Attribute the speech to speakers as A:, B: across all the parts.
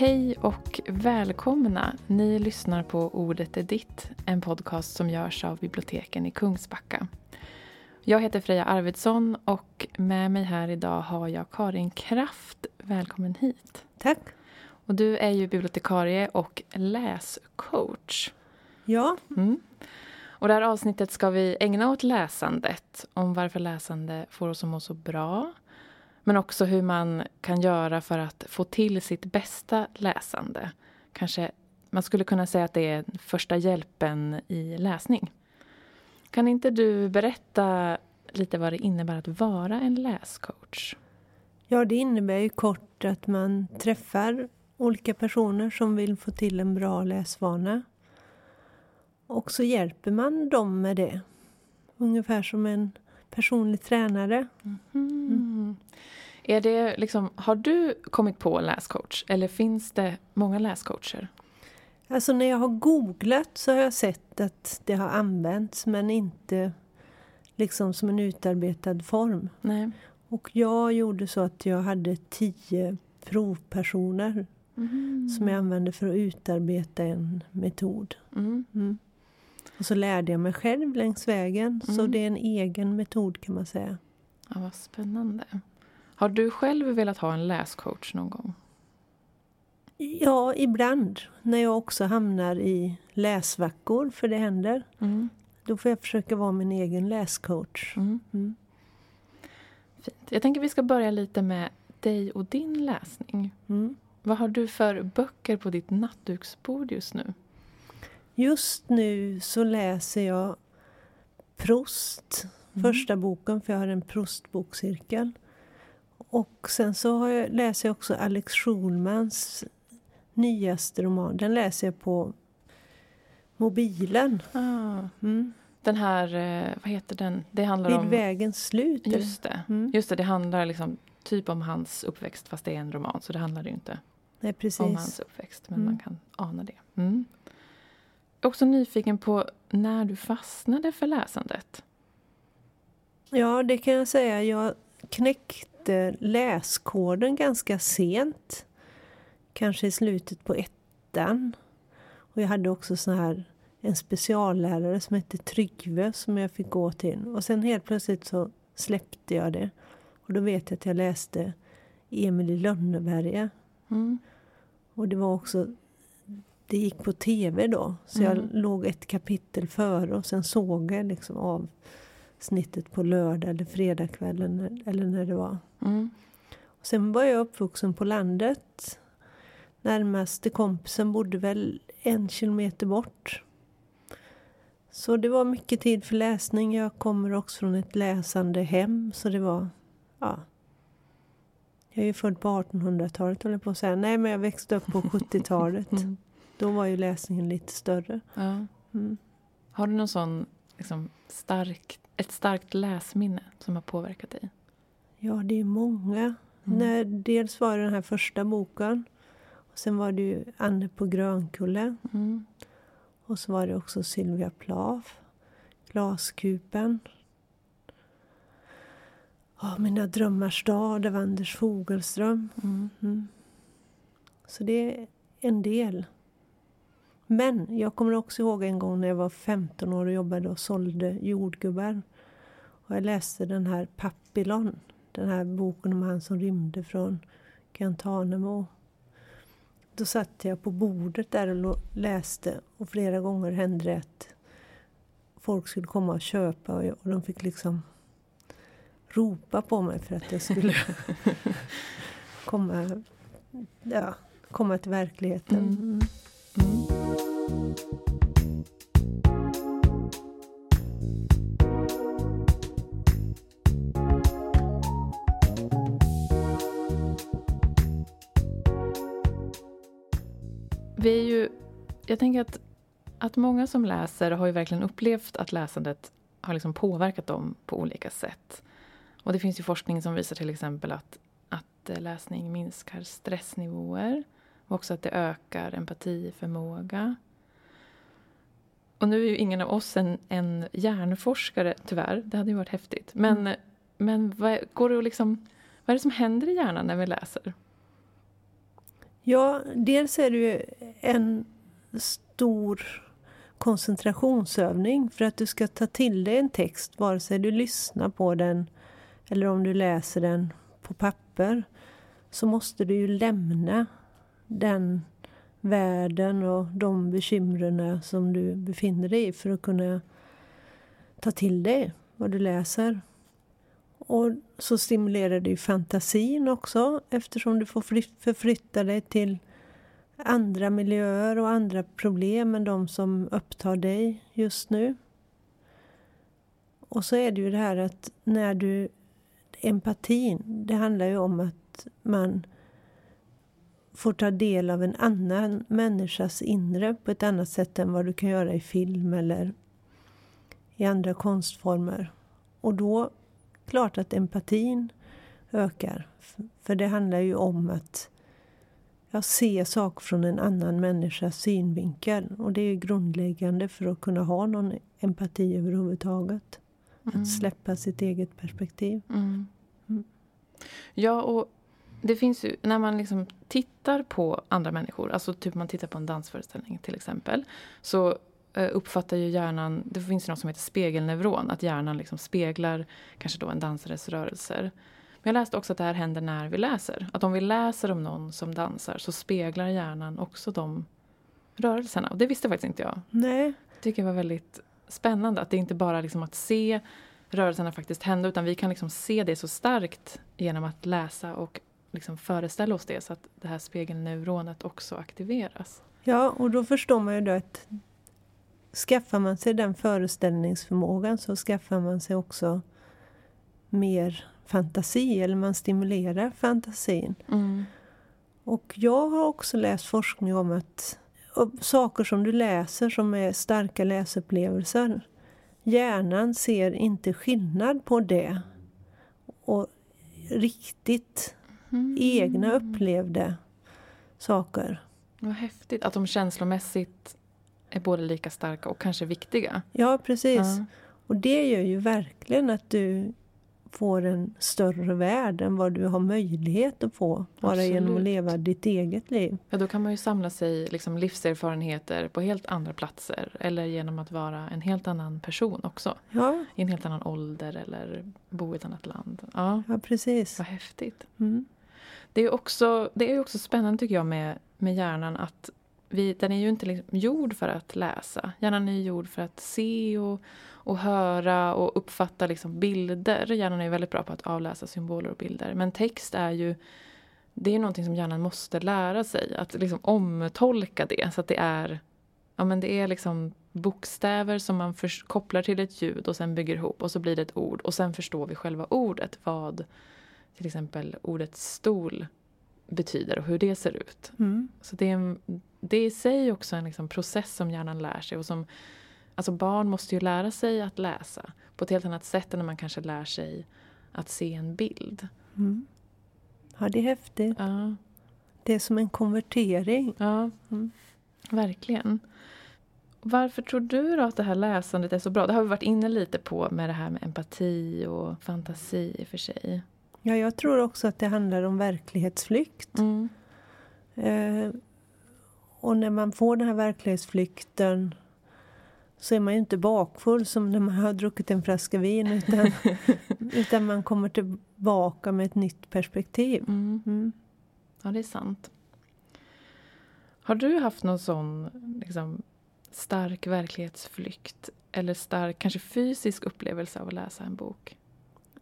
A: Hej och välkomna! Ni lyssnar på Ordet är ditt, en podcast som görs av biblioteken i Kungsbacka. Jag heter Freja Arvidsson och med mig här idag har jag Karin Kraft. Välkommen hit!
B: Tack!
A: Och du är ju bibliotekarie och läscoach.
B: Ja.
A: Mm. Och det här avsnittet ska vi ägna åt läsandet, om varför läsande får oss att må så bra men också hur man kan göra för att få till sitt bästa läsande. Kanske man skulle kunna säga att det är första hjälpen i läsning. Kan inte du berätta lite vad det innebär att vara en läscoach?
B: Ja, det innebär ju kort att man träffar olika personer som vill få till en bra läsvana. Och så hjälper man dem med det. Ungefär som en personlig tränare.
A: Mm. Är det liksom, har du kommit på läscoach eller finns det många läscoacher?
B: Alltså när jag har googlat så har jag sett att det har använts men inte liksom som en utarbetad form.
A: Nej.
B: Och jag gjorde så att jag hade tio provpersoner mm. som jag använde för att utarbeta en metod.
A: Mm.
B: Mm. Och så lärde jag mig själv längs vägen. Så
A: Mm.
B: det är en egen metod kan man säga.
A: Ja, vad spännande. Har du själv velat ha en läscoach någon gång?
B: Ja, ibland. När jag också hamnar i läsvackor, för det händer.
A: Mm.
B: Då får jag försöka vara min egen läscoach.
A: Mm.
B: Mm.
A: Fint. Jag tänker vi ska börja lite med dig och din läsning.
B: Mm.
A: Vad har du för böcker på ditt nattduksbord just nu?
B: Just nu så läser jag Proust,
A: Mm.
B: första boken, för jag har en Proust-bokcirkel. Och sen så har jag, läser jag också Alex Schulmans nyaste roman. Den läser jag på mobilen.
A: Ah,
B: Mm.
A: den här, eh, vad heter den? Det handlar
B: Vid
A: om...
B: vägens slut.
A: Just det.
B: Mm.
A: Just det, det handlar liksom typ om hans uppväxt fast det är en roman så det handlar ju inte
B: Nej,
A: om hans uppväxt men
B: Mm.
A: man kan ana det. Också nyfiken på när du fastnade för läsandet.
B: Ja, det kan jag säga. Jag knäckte läskoden ganska sent. Kanske i slutet på ettan. Och jag hade också så här en speciallärare som hette Tryggve som jag fick gå till. Och sen helt plötsligt så släppte jag det. Och då vet jag att jag läste Emil i Lönneberga.
A: Mm.
B: Och det var också... Det gick på tv då. Så jag
A: Mm.
B: låg ett kapitel före och sen såg jag liksom avsnittet på lördag eller fredagskvällen eller när det var.
A: Mm.
B: Och sen var jag uppvuxen på landet. Närmaste kompisen bodde väl en kilometer bort. Så det var mycket tid för läsning. Jag kommer också från ett läsande hem. Så det var, ja. Jag är ju född på 1800-talet håller på att säga. Nej, men jag växte upp på 70-talet.
A: Mm.
B: Då var ju läsningen lite större.
A: Ja.
B: Mm.
A: Har du någon sån liksom, stark, ett starkt läsminne som har påverkat dig?
B: Ja, det är många.
A: Mm.
B: När, dels var det den här första boken. Och sen var det ju Anne på Grönkulle.
A: Mm.
B: Och så var det också Sylvia Plath. Glaskupen. Ja, Mina drömmars dag av Anders Fogelström.
A: Mm.
B: Mm. Så det är en del. Men jag kommer också ihåg en gång när jag var 15 år och jobbade och sålde jordgubbar. Och jag läste den här Papillon. Den här boken om han som rymde från Guantanamo. Då satt jag på bordet där och läste och flera gånger hände det att folk skulle komma och köpa och, jag, och de fick liksom ropa på mig för att jag skulle komma, ja, komma till verkligheten.
A: Mm.
B: Mm.
A: Vi är ju, jag tänker att, att många som läser har ju verkligen upplevt att läsandet har liksom påverkat dem på olika sätt. Och det finns ju forskning som visar till exempel att, att eh, läsning minskar stressnivåer och också att det ökar empatiförmåga. Och nu är ju ingen av oss en, en hjärnforskare, tyvärr. Det hade ju varit häftigt. Men, men vad, går det att liksom, vad är det som händer i hjärnan när vi läser?
B: Ja, dels är det ju en stor koncentrationsövning för att du ska ta till dig en text, vare sig du lyssnar på den eller om du läser den på papper, så måste du ju lämna den världen och de bekymren som du befinner dig i för att kunna ta till dig vad du läser. Och så stimulerar det ju fantasin också eftersom du får förflytta dig till andra miljöer och andra problem än de som upptar dig just nu. Och så är det ju det här att när du... Empatin, det handlar ju om att man får ta del av en annan människas inre på ett annat sätt än vad du kan göra i film eller i andra konstformer. Och då, klart att empatin ökar. För det handlar ju om att jag ser saker från en annan människas synvinkel. Och det är grundläggande för att kunna ha någon empati överhuvudtaget. Mm. Att släppa sitt eget perspektiv.
A: Mm. Mm. Ja, och det finns ju, när man liksom tittar på andra människor, alltså typ man tittar på en dansföreställning till exempel, så eh, uppfattar ju hjärnan, det finns något som heter spegelneuron, att hjärnan liksom speglar kanske då en dansares rörelser. Men jag läste också att det här händer när vi läser. Att om vi läser om någon som dansar så speglar hjärnan också de rörelserna. Och det visste faktiskt inte jag.
B: Nej.
A: Det tycker jag var väldigt spännande. Att det inte bara liksom att se rörelserna faktiskt hända utan vi kan liksom se det så starkt genom att läsa och liksom föreställa oss det så att det här spegelneuronet också aktiveras.
B: Ja, och då förstår man ju då att skaffar man sig den föreställningsförmågan så skaffar man sig också mer fantasi, eller man stimulerar fantasin.
A: Mm.
B: Och jag har också läst forskning om att saker som du läser som är starka läsupplevelser, hjärnan ser inte skillnad på det och riktigt mm. egna upplevde saker.
A: Vad häftigt att de känslomässigt är både lika starka och kanske viktiga.
B: Ja, precis. Ja. Och det gör ju verkligen att du får en större värld än vad du har möjlighet att få bara Absolut. genom att leva ditt eget liv.
A: Ja, då kan man ju samla sig liksom livserfarenheter på helt andra platser eller genom att vara en helt annan person också.
B: Ja.
A: I en helt annan ålder eller bo i ett annat land. Ja,
B: ja precis.
A: Vad häftigt.
B: Mm.
A: Det är också, det är också spännande tycker jag med, med hjärnan att vi, den är ju inte liksom gjord för att läsa. Hjärnan är gjord för att se och, och höra och uppfatta liksom bilder. Hjärnan är väldigt bra på att avläsa symboler och bilder. Men text är ju det är någonting som hjärnan måste lära sig. Att liksom omtolka det så att det är ja, men det är liksom bokstäver som man för, kopplar till ett ljud och sen bygger ihop och så blir det ett ord och sen förstår vi själva ordet. Vad till exempel ordet stol betyder och hur det ser ut.
B: Mm.
A: Så det är, det är i sig också en liksom process som hjärnan lär sig. Och som, alltså barn måste ju lära sig att läsa på ett helt annat sätt än när man kanske lär sig att se en bild.
B: Mm. Ja, det är häftigt.
A: Ja.
B: Det är som en konvertering.
A: Ja, mm. verkligen. Varför tror du då att det här läsandet är så bra? Det har vi varit inne lite på med det här med empati och fantasi i och för sig.
B: Ja, jag tror också att det handlar om verklighetsflykt.
A: Mm.
B: Eh, och när man får den här verklighetsflykten så är man ju inte bakfull som när man har druckit en flaska vin utan, utan man kommer tillbaka med ett nytt perspektiv.
A: Mm.
B: Mm.
A: Ja, det är sant. Har du haft någon sån liksom, stark verklighetsflykt eller stark, kanske fysisk upplevelse av att läsa en bok?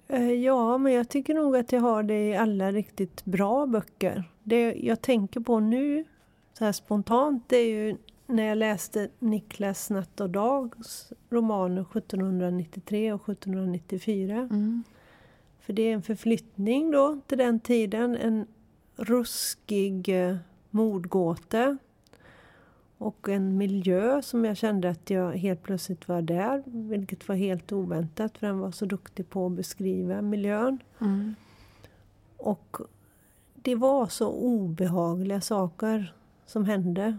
B: Eh, ja, men jag tycker nog att jag har det i alla riktigt bra böcker. Det jag tänker på nu, så här spontant, det är ju när jag läste Niklas Natt och Dags romaner 1793 och 1794.
A: Mm.
B: För det är en förflyttning då till den tiden, en ruskig eh, mordgåta och en miljö som jag kände att jag helt plötsligt var där. Vilket var helt oväntat för han var så duktig på att beskriva miljön.
A: Mm.
B: Och det var så obehagliga saker som hände.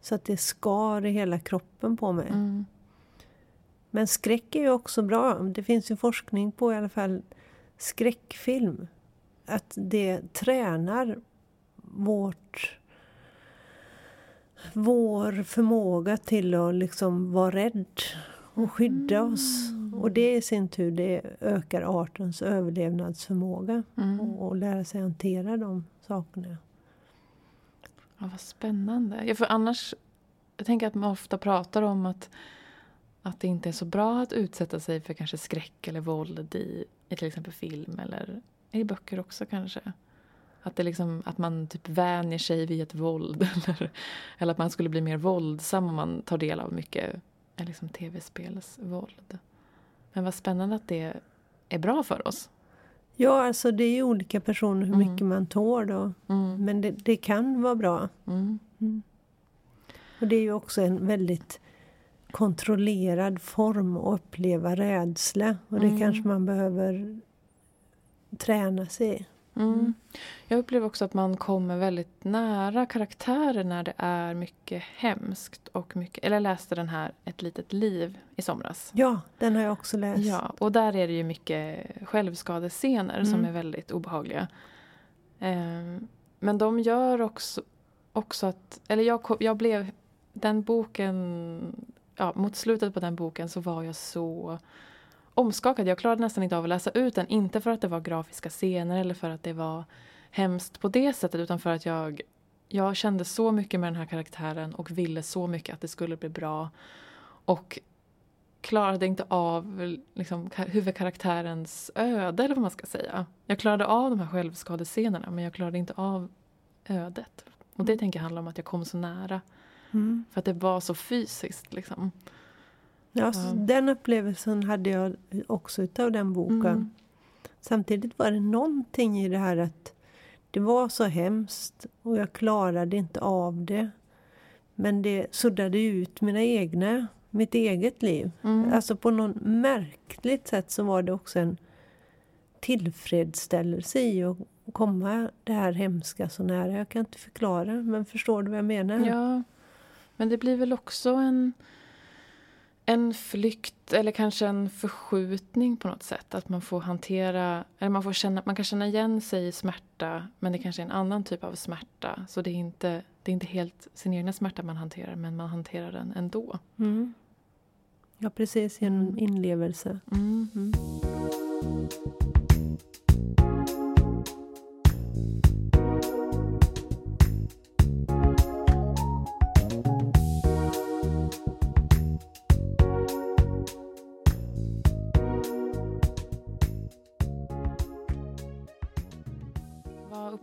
B: Så att det skar i hela kroppen på mig.
A: Mm.
B: Men skräck är ju också bra. Det finns ju forskning på i alla fall skräckfilm. Att det tränar vårt vår förmåga till att liksom vara rädd och skydda oss. Och det i sin tur det ökar artens överlevnadsförmåga
A: Mm.
B: och, och lära sig hantera de sakerna.
A: Ja, vad spännande. Ja, för annars, jag tänker att man ofta pratar om att, att det inte är så bra att utsätta sig för kanske skräck eller våld i, i till exempel film eller i böcker också kanske. Att, det liksom, att man typ vänjer sig vid ett våld eller, eller att man skulle bli mer våldsam om man tar del av mycket eh, liksom, tv-spelsvåld. Men vad spännande att det är bra för oss.
B: Ja, alltså det är ju olika personer hur
A: Mm.
B: mycket man tål då.
A: Mm.
B: Men det, det kan vara bra.
A: Mm.
B: Och det är ju också en väldigt kontrollerad form att uppleva rädsla. Och det
A: Mm.
B: kanske man behöver träna sig i.
A: Mm. Jag upplever också att man kommer väldigt nära karaktärer när det är mycket hemskt. Och mycket, eller jag läste den här Ett litet liv i somras.
B: Ja, den har jag också läst.
A: Ja, och där är det ju mycket självskadescener som
B: Mm.
A: är väldigt obehagliga. Ehm, men de gör också, också att... Eller jag, jag blev... Den boken... Ja, mot slutet på den boken så var jag så omskakad. Jag klarade nästan inte av att läsa ut den. Inte för att det var grafiska scener eller för att det var hemskt på det sättet utan för att jag, jag kände så mycket med den här karaktären och ville så mycket att det skulle bli bra. Och klarade inte av liksom, ka- huvudkaraktärens öde, eller vad man ska säga. Jag klarade av de här självskadescenerna, men jag klarade inte av ödet. Och det tänker jag handlar om att jag kom så nära,
B: Mm.
A: för att det var så fysiskt. Liksom.
B: Ja, så
A: Ja.
B: Den upplevelsen hade jag också utav den boken.
A: Mm.
B: Samtidigt var det någonting i det här att det var så hemskt och jag klarade inte av det. Men det suddade ut mina egna, mitt eget liv.
A: Mm.
B: Alltså på något märkligt sätt så var det också en tillfredsställelse i att komma det här hemska så nära. Jag kan inte förklara, men förstår du vad jag menar?
A: Ja, men det blir väl också en, en flykt eller kanske en förskjutning på något sätt. Att man får hantera, eller man, får känna, man kan känna igen sig i smärta men det kanske är en annan typ av smärta. Så det är inte, det är inte helt sin egna smärta man hanterar men man hanterar den ändå.
B: Mm. Ja, precis. Genom inlevelse.
A: Mm.
B: Mm.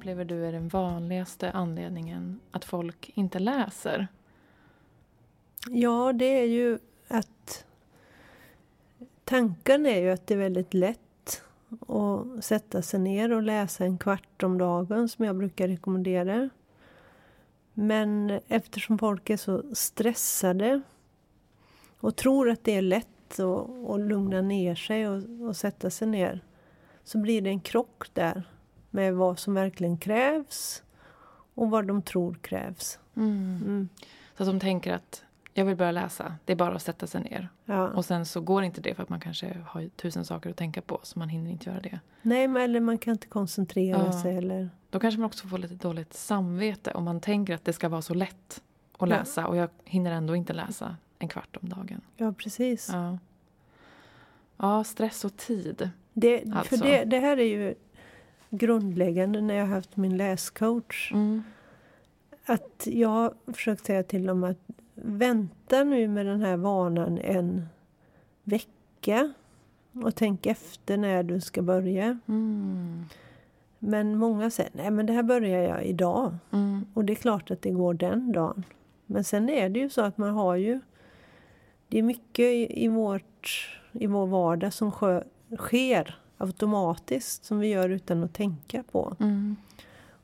A: Upplever du är den vanligaste anledningen att folk inte läser?
B: Ja, det är ju att tanken är ju att det är väldigt lätt att sätta sig ner och läsa en kvart om dagen som jag brukar rekommendera. Men eftersom folk är så stressade och tror att det är lätt att, att lugna ner sig och, och sätta sig ner så blir det en krock där med vad som verkligen krävs och vad de tror krävs.
A: Mm.
B: Mm.
A: Så att de tänker att jag vill börja läsa, det är bara att sätta sig ner.
B: Ja.
A: Och sen så går inte det för att man kanske har tusen saker att tänka på så man hinner inte göra det.
B: Nej, men eller man kan inte koncentrera
A: Ja.
B: sig. Eller...
A: Då kanske man också får lite dåligt samvete om man tänker att det ska vara så lätt att
B: Ja.
A: läsa och jag hinner ändå inte läsa en kvart om dagen.
B: Ja, precis.
A: Ja, ja stress och tid.
B: Det,
A: Alltså.
B: För det, det här är ju grundläggande när jag haft min läscoach.
A: Mm.
B: Att jag försökt säga till dem att vänta nu med den här vanan en vecka och tänk efter när du ska börja.
A: Mm.
B: Men många säger nej men det här börjar jag idag.
A: Mm.
B: Och det är klart att det går den dagen. Men sen är det ju så att man har ju... Det är mycket i, i, vårt, i vår vardag som skö, sker automatiskt som vi gör utan att tänka på.
A: Mm.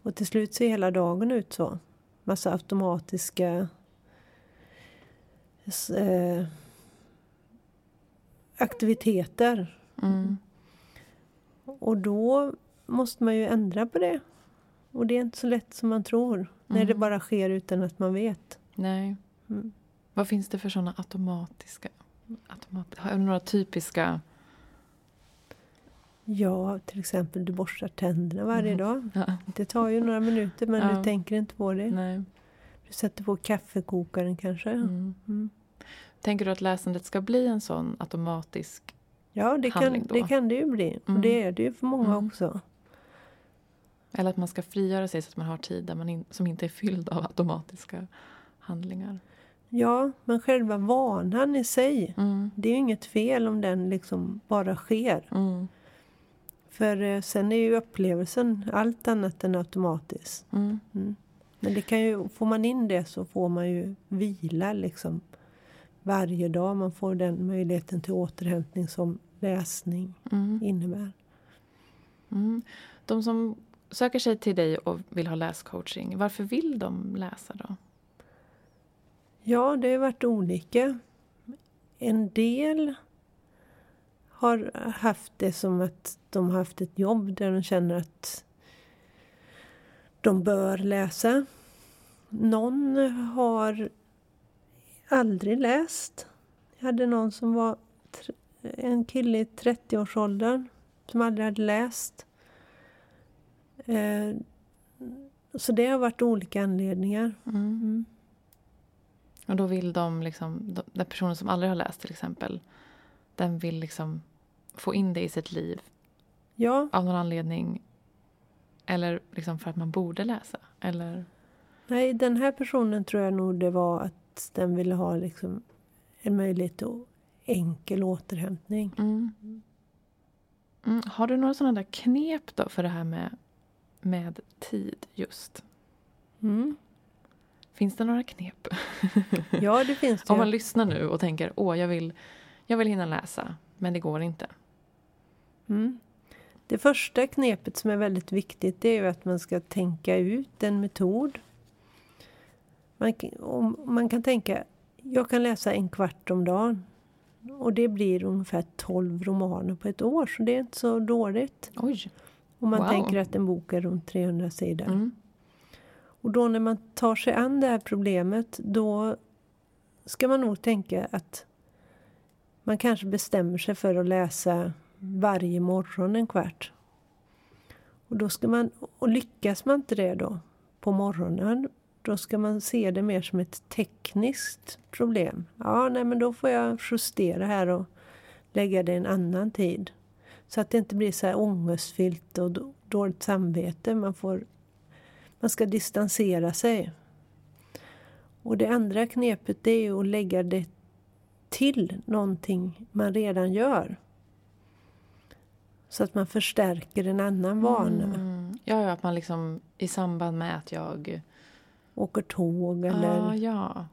B: Och till slut ser hela dagen ut så. Massa automatiska eh, aktiviteter.
A: Mm.
B: Och då måste man ju ändra på det. Och det är inte så lätt som man tror. När det
A: Mm.
B: bara sker utan att man vet.
A: Nej.
B: Mm.
A: Vad finns det för såna automatiska... Automat, har du några typiska...
B: Ja, till exempel du borstar tänderna varje
A: Mhm.
B: dag.
A: Ja.
B: Det tar ju några minuter men
A: Ja.
B: du tänker inte på det.
A: Nej.
B: Du sätter på kaffekokaren kanske.
A: Mm.
B: Mm.
A: Tänker du att läsandet ska bli en sån automatisk...
B: Ja, det kan,
A: Handling då.
B: det kan det ju bli.
A: Mm.
B: Och det är det ju för många
A: Mm.
B: också.
A: Eller att man ska frigöra sig så att man har tid där man in, som inte är fylld av automatiska handlingar.
B: Ja, men själva vanan i sig.
A: Mm.
B: Det är ju inget fel om den liksom bara sker. För eh, sen är ju upplevelsen allt annat än automatiskt.
A: Mm.
B: Mm. Men det kan ju, får man in det så får man ju vila liksom varje dag. Man får den möjligheten till återhämtning som läsning
A: Mm.
B: innebär.
A: Mm. De som söker sig till dig och vill ha läscoaching, varför vill de läsa då?
B: Ja, det har varit olika. En del har haft det som att de har haft ett jobb där de känner att de bör läsa. Någon har aldrig läst. Jag hade någon som var en kille i 30-årsåldern som aldrig hade läst. Eh, Så det har varit olika anledningar.
A: Mm.
B: Mm.
A: Och då vill de, liksom, de, den personen som aldrig har läst till exempel, den vill liksom få in det i sitt liv
B: Ja,
A: av någon anledning. Eller liksom för att man borde läsa. Eller,
B: Nej, den här personen tror jag nog det var att den ville ha liksom en möjlighet till enkel återhämtning.
A: mm. Mm. Har du några sådana där knep då för det här med, med tid just?
B: Mm.
A: Finns det några knep?
B: Ja, det finns det.
A: Om man lyssnar nu och tänker åh jag vill, jag vill hinna läsa men det går inte.
B: Mm. Det första knepet som är väldigt viktigt det är att man ska tänka ut en metod. Man, kan- om- man kan tänka, jag kan läsa en kvart om dagen. Och det blir ungefär 12 romaner på ett år, så det är inte så dåligt.
A: Oj!
B: Om man
A: Wow.
B: tänker att en bok är runt 300 sidor.
A: Mm.
B: Och då när man tar sig an det här problemet då ska man nog tänka att man kanske bestämmer sig för att läsa varje morgon en kvart. Och, då ska man, och lyckas man inte det då på morgonen då ska man se det mer som ett tekniskt problem. Ja, nej, men då får jag justera här och lägga det en annan tid. Så att det inte blir så här ångestfyllt och dåligt samvete. Man får man ska distansera sig. Och det andra knepet det är att lägga det till någonting man redan gör. Så att man förstärker en annan vana.
A: Mm. Ja, ja, att man liksom i samband med att jag...
B: Åker tåg eller...
A: Ah, ja.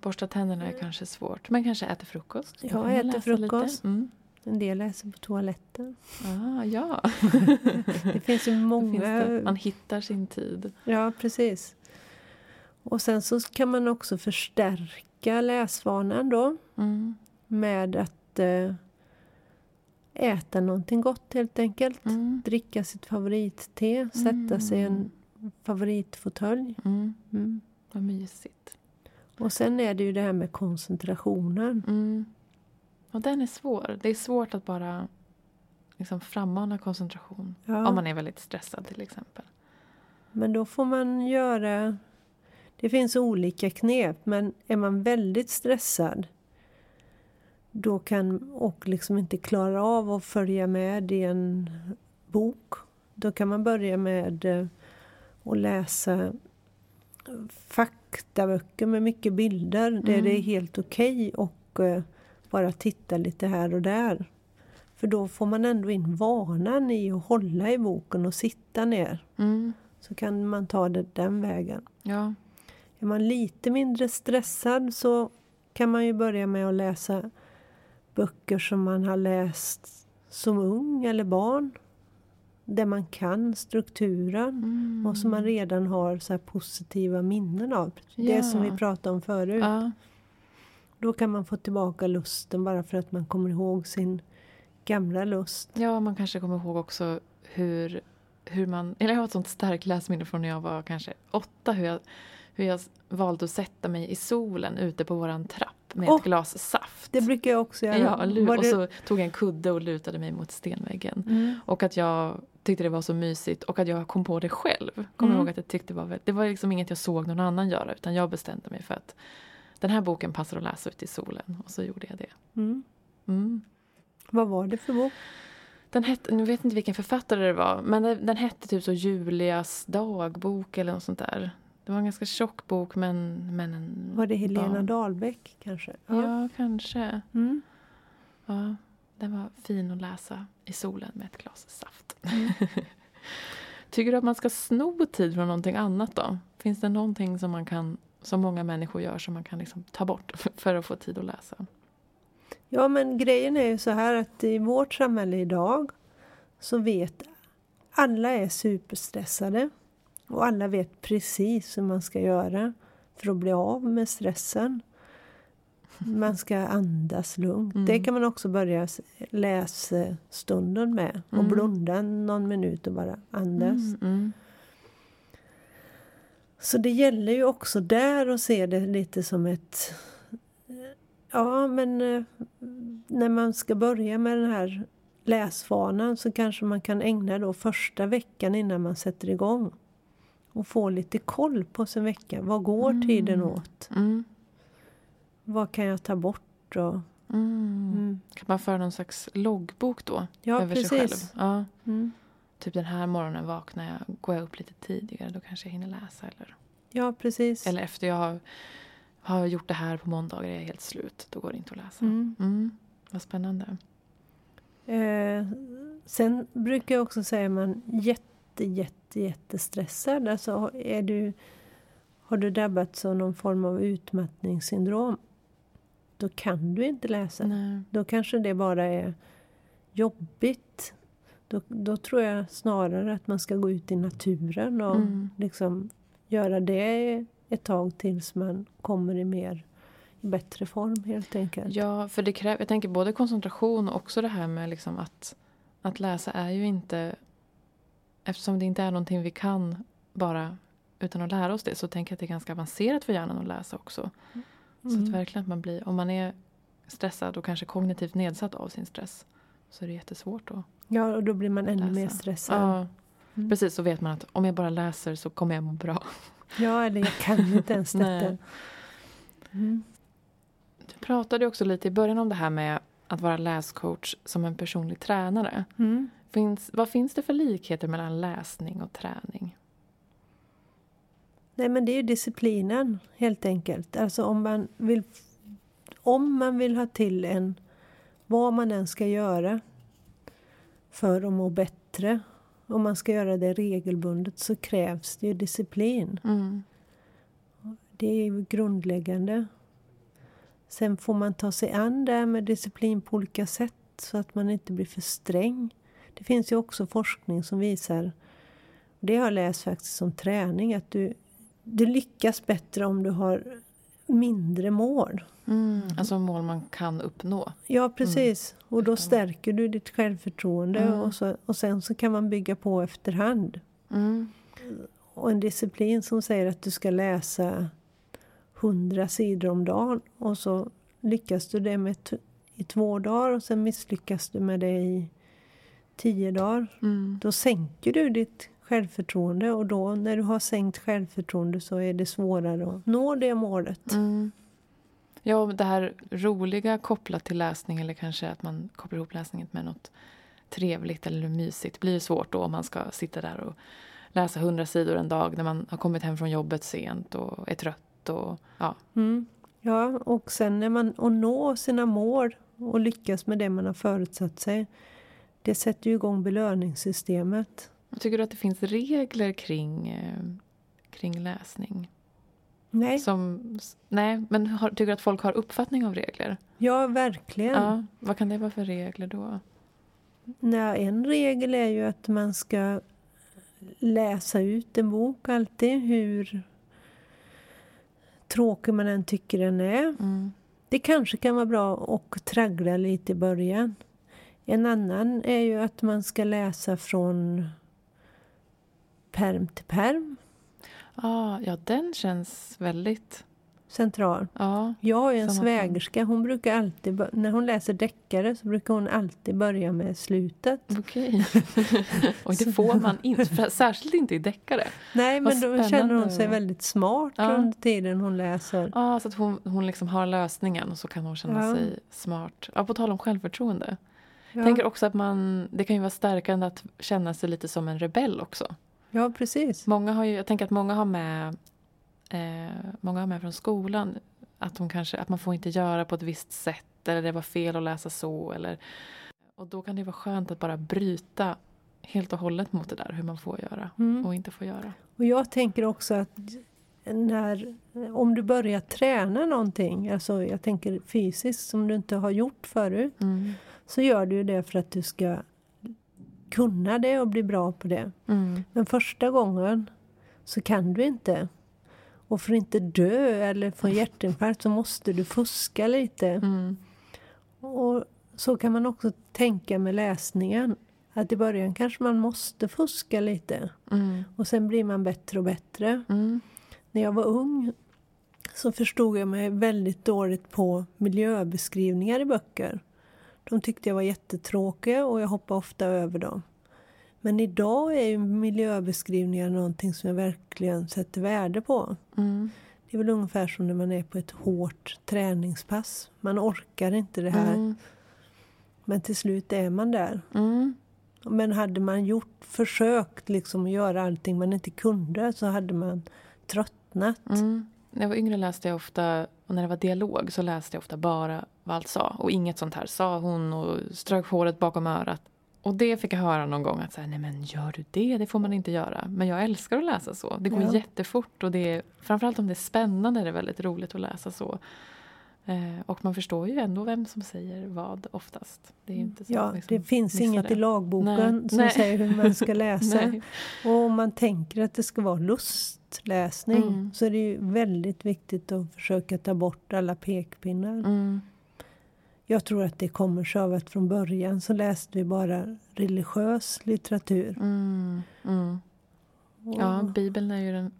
A: Borsta tänderna är kanske svårt. Men kanske äter frukost.
B: Ja, äter frukost.
A: Mm.
B: En del läser på toaletten.
A: Ah, ja.
B: Det finns ju många...
A: finns det, man hittar sin tid.
B: Ja, precis. Och sen så kan man också förstärka läsvanan då.
A: Mm.
B: Med att eh, äta någonting gott helt enkelt.
A: Mm.
B: dricka sitt favoritte, sätta sig i en favoritfåtölj.
A: Mm.
B: Mm.
A: Vad mysigt.
B: Och sen är det ju det här med koncentrationen.
A: Mm. Och den är svår. Det är svårt att bara liksom frammana koncentration.
B: Ja,
A: Om man är väldigt stressad till exempel.
B: Men då får man göra... Det finns olika knep, men är man väldigt stressad då kan, och liksom inte klara av att följa med i en bok då kan man börja med eh, att läsa faktaböcker med mycket bilder där
A: Mm.
B: det är helt okej och eh, bara titta lite här och där. För då får man ändå in vanan i att hålla i boken och sitta ner.
A: Mm.
B: Så kan man ta det den vägen.
A: Ja.
B: Är man lite mindre stressad så kan man ju börja med att läsa böcker som man har läst som ung eller barn. Där man kan strukturen
A: Mm.
B: och som man redan har så positiva minnen av. Det
A: Ja.
B: som vi pratade om förut.
A: Ja.
B: Då kan man få tillbaka lusten bara för att man kommer ihåg sin gamla lust.
A: ja, man kanske kommer ihåg också hur, hur man... Eller jag har ett sånt starkt läsminne från när jag var kanske åtta. Hur jag, hur jag valde att sätta mig i solen ute på våran trapp. Med
B: Åh,
A: ett glas saft.
B: Det brukar jag också göra.
A: Ja, lu- och så tog jag en kudde och lutade mig mot stenväggen.
B: Mm.
A: Och att jag tyckte det var så mysigt och att jag kom på det själv. Kommer
B: Mm.
A: ihåg att jag tyckte det var, det var liksom inget jag såg någon annan göra utan jag bestämde mig för att den här boken passar att läsa ute i solen och så gjorde jag det.
B: Mm.
A: Mm.
B: Vad var det för bok?
A: Den hette, nu vet inte vilken författare det var, men den, den hette typ så Julias dagbok eller något sånt där. Det var en ganska tjock bok men, men en
B: Var det Helena
A: barn-
B: Dahlbäck kanske?
A: Ja, kanske.
B: Mm.
A: Ja, den var fin att läsa i solen med ett glas saft.
B: Mm.
A: Tycker du att man ska sno tid från någonting annat då? Finns det någonting som man kan, som många människor gör, som man kan liksom ta bort för att få tid att läsa?
B: Ja, men grejen är ju så här att i vårt samhälle idag så vet alla är superstressade och alla vet precis hur man ska göra för att bli av med stressen. Man ska andas lugnt.
A: Mm.
B: Det kan man också börja lässtunden med och
A: Mm.
B: blunda någon minut och bara andas.
A: Mm, mm.
B: Så det gäller ju också där att se det lite som ett... Ja, men eh, när man ska börja med den här läsvanan så kanske man kan ägna då första veckan innan man sätter igång och få lite koll på sin vecka. Vad går
A: Mm.
B: tiden åt?
A: Mm.
B: Vad kan jag ta bort? Och,
A: Mm.
B: mm.
A: Kan man föra någon slags loggbok då?
B: Ja,
A: över sig själv?
B: precis.
A: Ja.
B: Mm.
A: Typ den här morgonen vaknar jag, går jag upp lite tidigare, då kanske jag hinner läsa. Eller,
B: Ja, precis.
A: eller efter jag har, har gjort det här på måndagar är jag helt slut, då går det inte att läsa.
B: Mm.
A: Mm. Vad spännande.
B: Eh, sen brukar jag också säga att man jätte, jätte, jättestressad. Alltså är du, har du drabbats av någon form av utmattningssyndrom då kan du inte läsa.
A: Nej.
B: Då kanske det bara är jobbigt. Då, då tror jag snarare att man ska gå ut i naturen och
A: Mm.
B: liksom göra det ett tag tills man kommer i mer i bättre form helt enkelt.
A: Ja, för det kräver, jag tänker både koncentration och också det här med liksom att, att läsa är ju inte... Eftersom det inte är någonting vi kan bara utan att lära oss det så tänker jag att det är ganska avancerat för hjärnan att läsa också. Så att
B: Mm.
A: verkligen att man blir, om man är stressad och kanske kognitivt nedsatt av sin stress så är det jättesvårt att
B: Ja, och då blir man ännu
A: läsa.
B: mer stressad.
A: Ja,
B: Mm.
A: precis. Så vet man att om jag bara läser så kommer jag må bra.
B: Ja, eller jag kan inte ens detta. Mm.
A: Du pratade också lite i början om det här med att vara läscoach som en personlig tränare.
B: Mm.
A: Finns, vad finns det för likheter mellan läsning och träning?
B: Nej, men det är ju disciplinen helt enkelt. Alltså om man vill, om man vill ha till en, vad man än ska göra för att må bättre, om man ska göra det regelbundet så krävs det ju disciplin.
A: Mm.
B: Det är ju grundläggande. Sen får man ta sig an det med disciplin på olika sätt så att man inte blir för sträng. Det finns ju också forskning som visar, det har jag läst faktiskt som träning, att du, du lyckas bättre om du har mindre mål.
A: Mm. Alltså mål man kan uppnå.
B: Ja, precis. Och då stärker du ditt självförtroende
A: Mm.
B: och, så, och sen så kan man bygga på efterhand.
A: Mm.
B: Och en disciplin som säger att du ska läsa 100 sidor om dagen och så lyckas du det med i två dagar och sen misslyckas du med det i tio dagar.
A: Mm.
B: Då sänker du ditt självförtroende och då när du har sänkt självförtroende så är det svårare att nå det målet.
A: Mm. Ja, det här roliga kopplat till läsning eller kanske att man kopplar ihop läsningen med något trevligt eller mysigt blir svårt då om man ska sitta där och läsa hundra sidor en dag när man har kommit hem från jobbet sent och är trött. Och, ja.
B: Mm. Ja, och sen när man att nå sina mål och lyckas med det man har förutsatt sig det sätter ju igång belöningssystemet.
A: Tycker du att det finns regler kring, eh, kring läsning?
B: Nej,
A: Som, nej, men har, tycker du att folk har uppfattning av regler?
B: ja verkligen.
A: Ja, vad kan det vara för regler då?
B: Nej, en regel är ju att man ska läsa ut en bok alltid, hur tråkig man än tycker den är.
A: Mm.
B: Det kanske kan vara bra att traggla lite i början. En annan är ju att man ska läsa från perm till perm.
A: Ah, ja, den känns väldigt
B: central.
A: Ja.
B: Jag har ju en svägerska, hon brukar alltid, när hon läser deckare så brukar hon alltid börja med slutet.
A: Okej. och det får man inte, särskilt inte i deckare.
B: Nej,
A: Vad
B: men då
A: spännande.
B: känner hon sig väldigt smart
A: Ja.
B: under tiden hon läser.
A: Ja, så att hon, hon liksom har lösningen och så kan hon känna
B: Ja.
A: sig smart. Ja, på tal om självförtroende.
B: Ja,
A: tänker också att man, det kan ju vara stärkande att känna sig lite som en rebell också.
B: ja precis.
A: Många har ju, jag tänker att många har med, eh, många har med från skolan att, de kanske, att man får inte göra på ett visst sätt eller det var fel att läsa så. Eller, och då kan det vara skönt att bara bryta helt och hållet mot det där hur man får göra
B: Mm.
A: och inte får göra.
B: Och jag tänker också att när, om du börjar träna någonting, alltså jag tänker fysiskt som du inte har gjort förut,
A: Mm.
B: Så gör du det för att du ska kunna det och bli bra på det.
A: Mm.
B: Men första gången så kan du inte. Och för att inte dö eller få hjärtinfarkt så måste du fuska lite.
A: Mm.
B: Och så kan man också tänka med läsningen. Att i början kanske man måste fuska lite.
A: Mm.
B: Och sen blir man bättre och bättre.
A: Mm.
B: När jag var ung så förstod jag mig väldigt dåligt på miljöbeskrivningar i böcker. De tyckte jag var jättetråkiga och jag hoppade ofta över dem. Men idag är ju miljöbeskrivningar någonting som jag verkligen sätter värde på.
A: Mm.
B: Det är väl ungefär som när man är på ett hårt träningspass. Man orkar inte det här,
A: Mm.
B: men till slut är man där.
A: Mm.
B: Men hade man gjort, försökt liksom göra allting man inte kunde så hade man tröttnat.
A: Mm. När jag var yngre läste jag ofta, och när det var dialog så läste jag ofta bara vad allt sa. Och inget sånt här, sa hon och strök håret bakom örat. Och det fick jag höra någon gång att så här, nej men gör du det? Det får man inte göra. Men jag älskar att läsa så. Det går
B: Ja.
A: jättefort och det är, framförallt om det är spännande är det väldigt roligt att läsa så. Eh, och man förstår ju ändå vem som säger vad oftast. Det är ju inte så
B: Ja,
A: liksom
B: det finns inget
A: det.
B: i lagboken
A: Nej,
B: som
A: nej.
B: säger hur man ska läsa. Och om man tänker att det ska vara lustläsning
A: Mm.
B: så är det ju väldigt viktigt att försöka ta bort alla pekpinnar.
A: Mm.
B: Jag tror att det kommer sig av att från början så läste vi bara religiös litteratur.
A: Mm. Mm. Ja, Bibeln är ju den,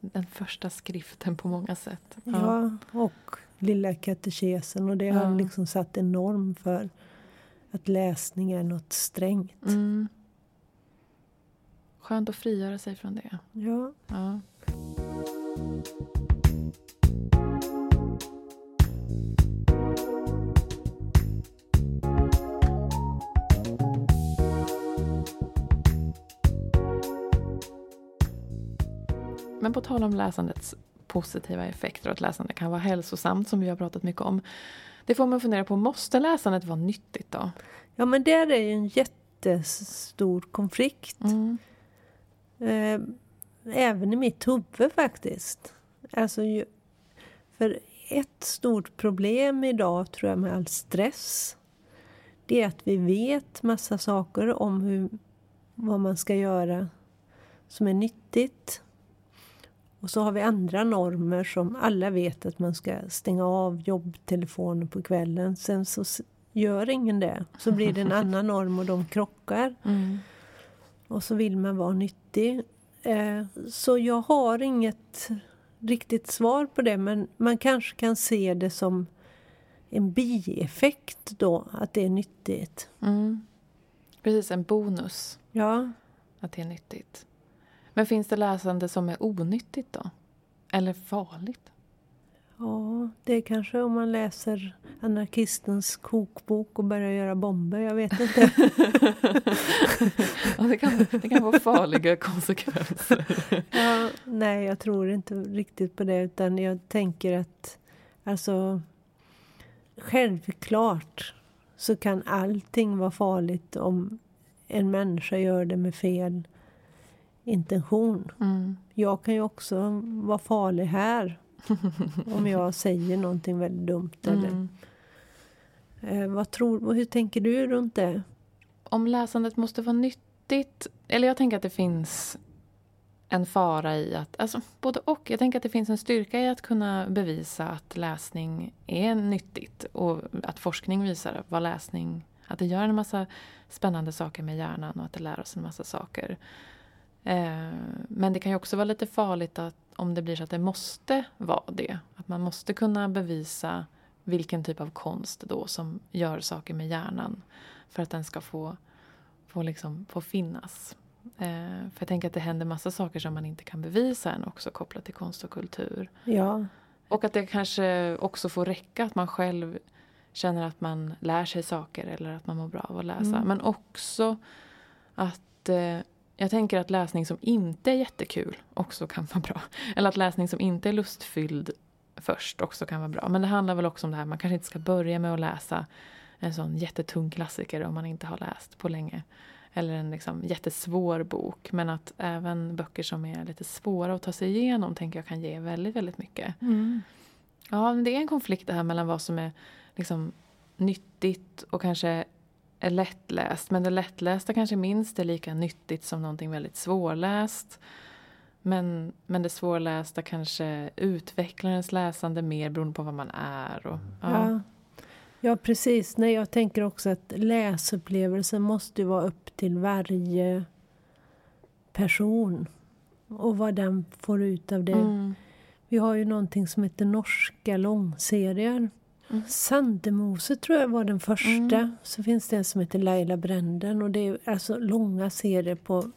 A: den första skriften på många sätt.
B: ja, och Lilla katekesen och det har
A: Ja.
B: liksom satt en norm för att läsning är något strängt.
A: Mm. Skönt att frigöra sig från det.
B: Ja.
A: Ja. Men på tal om läsandets positiva effekter och att läsande kan vara hälsosamt som vi har pratat mycket om. Det får man fundera på, måste läsandet vara nyttigt då?
B: ja, men där är ju en jättestor konflikt.
A: Mm.
B: Eh, även i mitt huvud faktiskt. Alltså, för ett stort problem idag tror jag med all stress det är att vi vet massa saker om hur, vad man ska göra som är nyttigt. Och så har vi andra normer som alla vet att man ska stänga av jobbtelefonen på kvällen. Sen så gör ingen det. Så blir det en annan norm och de krockar.
A: Mm.
B: Och så vill man vara nyttig. Eh, så jag har inget riktigt svar på det men man kanske kan se det som en bieffekt då, att det är nyttigt.
A: Mm. Precis, en bonus
B: Ja,
A: att det är nyttigt. Men finns det läsande som är onyttigt då? Eller farligt?
B: ja det är kanske om man läser anarkistens kokbok och börjar göra bomber, jag vet inte.
A: ja, det, kan, det kan vara farliga konsekvenser.
B: Ja, nej, jag tror inte riktigt på det utan jag tänker att alltså självklart så kan allting vara farligt om en människa gör det med fel intention.
A: Mm.
B: Jag kan ju också vara farlig här om jag säger någonting väldigt dumt. Eller,
A: Mm.
B: eh, vad tror, hur tänker du runt det?
A: Om läsandet måste vara nyttigt, eller jag tänker att det finns en fara i att, alltså både och. Jag tänker att det finns en styrka i att kunna bevisa att läsning är nyttigt och att forskning visar vad läsning, att det gör en massa spännande saker med hjärnan och att det lär oss en massa saker. Eh, men det kan ju också vara lite farligt att om det blir så att det måste vara det. Att man måste kunna bevisa vilken typ av konst då som gör saker med hjärnan för att den ska få, få, liksom, få finnas. Eh, för jag tänker att det händer massa saker som man inte kan bevisa än också kopplat till konst och kultur.
B: Ja.
A: Och att det kanske också får räcka att man själv känner att man lär sig saker eller att man mår bra av att läsa.
B: Mm.
A: Men också att eh, jag tänker att läsning som inte är jättekul också kan vara bra. Eller att läsning som inte är lustfylld först också kan vara bra. Men det handlar väl också om det här, man kanske inte ska börja med att läsa en sån jättetung klassiker om man inte har läst på länge. Eller en liksom jättesvår bok. Men att även böcker som är lite svåra att ta sig igenom tänker jag kan ge väldigt, väldigt mycket.
B: Mm.
A: Ja, det är en konflikt det här mellan vad som är liksom nyttigt och kanske är lättläst. Men det lättlästa kanske minst är lika nyttigt som någonting väldigt svårläst. Men, men det svårlästa kanske utvecklar ens läsande mer beroende på vad man är. Och, ja.
B: Ja. ja, precis. Nej, jag tänker också att läsupplevelsen måste vara upp till varje person. Och vad den får ut av det.
A: Mm.
B: Vi har ju någonting som heter norska långserier.
A: Mm.
B: Sandemose tror jag var den första.
A: Mm.
B: Så finns det en som heter Laila Bränden. Och det är alltså långa serier på...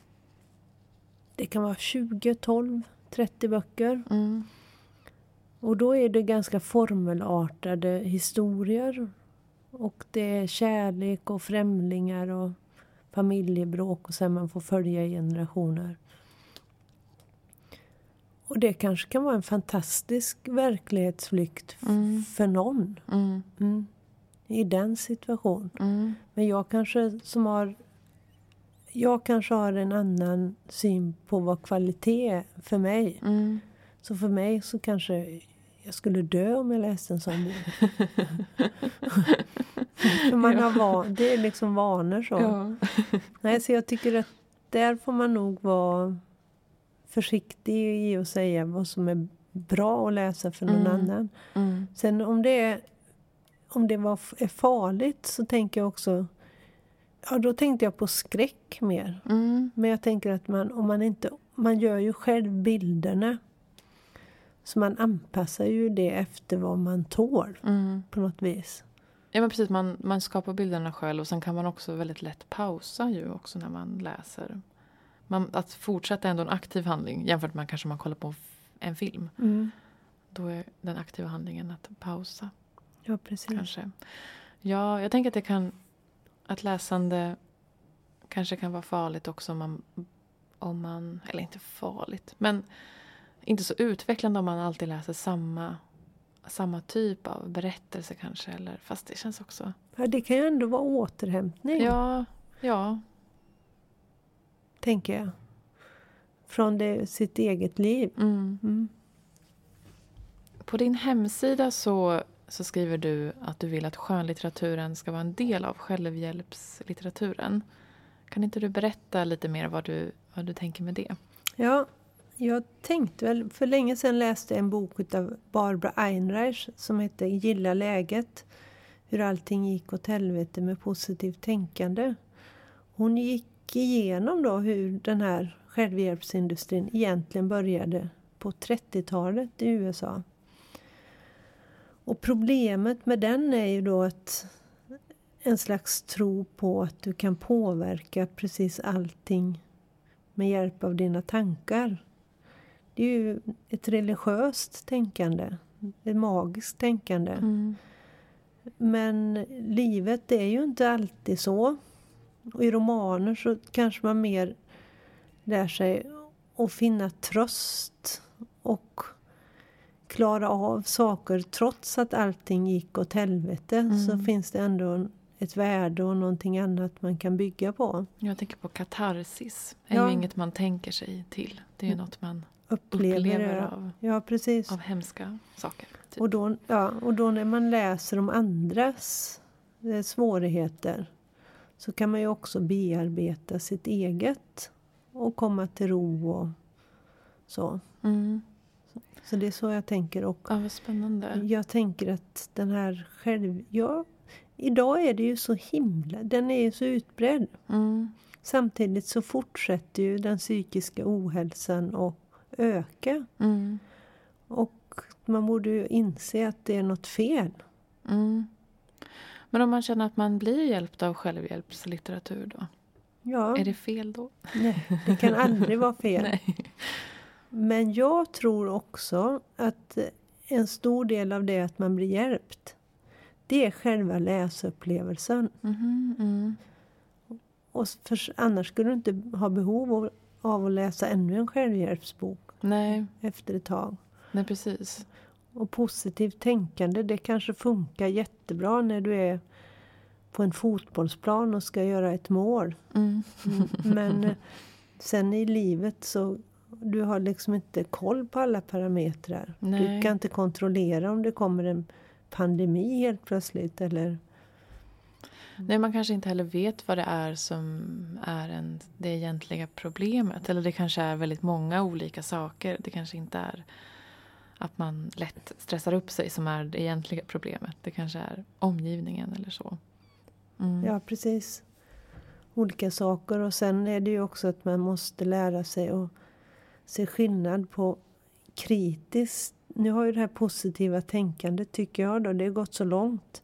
B: Det kan vara 20, 12, 30 böcker.
A: Mm.
B: Och då är det ganska formelartade historier. Och det är kärlek och främlingar och familjebråk och sen man får följa generationer. Och det kanske kan vara en fantastisk verklighetsflykt
A: Mm.
B: för någon.
A: Mm.
B: Mm. I den situationen.
A: Mm.
B: Men jag kanske som har jag kanske har en annan syn på vad kvalitet är för mig.
A: Mm.
B: Så för mig så kanske jag skulle dö om jag läste en sån bok. för man har van, det är liksom vanor så.
A: Ja.
B: Nej, så jag tycker att där får man nog vara försiktig i att säga vad som är bra att läsa för någon
A: Mm.
B: annan.
A: Mm.
B: Sen om det, är, om det var, är farligt så tänker jag också... Ja, då tänkte jag på skräck mer.
A: Mm.
B: Men jag tänker att man, om man inte... Man gör ju själv bilderna. Så man anpassar ju det efter vad man tål
A: Mm.
B: på något vis.
A: Ja men precis, man, man skapar bilderna själv och sen kan man också väldigt lätt pausa ju också när man läser. Man, att fortsätta ändå en aktiv handling jämfört med kanske man kollar på en film. Då är den aktiva handlingen att pausa
B: Ja, precis.
A: kanske. Ja, jag tänker att det kan att läsande kanske kan vara farligt också om man, om man eller inte farligt, men inte så utvecklande om man alltid läser samma samma typ av berättelse kanske. Eller, fast det känns också...
B: Ja, det kan ju ändå vara återhämtning,
A: Ja, ja.
B: Tänker jag. Från det, sitt eget liv.
A: Mm.
B: Mm.
A: På din hemsida så, så skriver du att du vill att skönlitteraturen ska vara en del av självhjälpslitteraturen. Kan inte du berätta lite mer vad du, vad du tänker med det?
B: Ja, jag tänkte väl... För länge sedan läste jag en bok av Barbara Einreich som heter Gilla läget. Hur allting gick åt helvete med positivt tänkande. Hon gick igenom då hur den här självhjälpsindustrin egentligen började på 30-talet i USA. Och problemet med den är ju då att en slags tro på att du kan påverka precis allting med hjälp av dina tankar. Det är ju ett religiöst tänkande, ett magiskt tänkande.
A: Mm.
B: Men livet är ju inte alltid så. Och i romaner så kanske man mer lär sig att finna tröst och klara av saker trots att allting gick åt helvete.
A: Mm.
B: Så finns det ändå ett värde och någonting annat man kan bygga på.
A: Jag tänker på katarsis. Det är
B: Ja.
A: ju inget man tänker sig till. Det är ju
B: Mm.
A: något man
B: Upplever,
A: upplever av,
B: Ja, precis.
A: av hemska saker. Typ.
B: Och då, ja, och då när man läser om andras eh, svårigheter så kan man ju också bearbeta sitt eget och komma till ro och så.
A: Mm.
B: Så det är så jag tänker. Och
A: Ja, vad spännande.
B: jag tänker att den här själv... Ja, idag är det ju så himla... Den är ju så utbredd.
A: Mm.
B: Samtidigt så fortsätter ju den psykiska ohälsan att öka.
A: Mm.
B: Och man borde ju inse att det är något fel.
A: Mm. Men om man känner att man blir hjälpt av självhjälpslitteratur då?
B: Ja,
A: Är det fel då?
B: nej, det kan aldrig vara fel.
A: Nej.
B: Men jag tror också att en stor del av det att man blir hjälpt, det är själva läsupplevelsen.
A: Mhm, mm.
B: Och för, annars skulle du inte ha behov av, av att läsa ännu en självhjälpsbok
A: Nej,
B: efter ett tag.
A: nej precis.
B: Och positivt tänkande, det kanske funkar jättebra när du är på en fotbollsplan och ska göra ett mål.
A: Mm.
B: Men eh, sen i livet så du har liksom inte koll på alla parametrar.
A: Nej.
B: Du kan inte kontrollera om det kommer en pandemi helt plötsligt. Eller,
A: Nej, man kanske inte heller vet vad det är som är en, det egentliga problemet. Eller det kanske är väldigt många olika saker. Det kanske inte är att man lätt stressar upp sig som är det egentliga problemet. Det kanske är omgivningen eller så. Mm.
B: ja, precis. Olika saker. Och sen är det ju också att man måste lära sig att se skillnad på kritiskt. Nu har ju det här positiva tänkandet, tycker jag, då, det har gått så långt.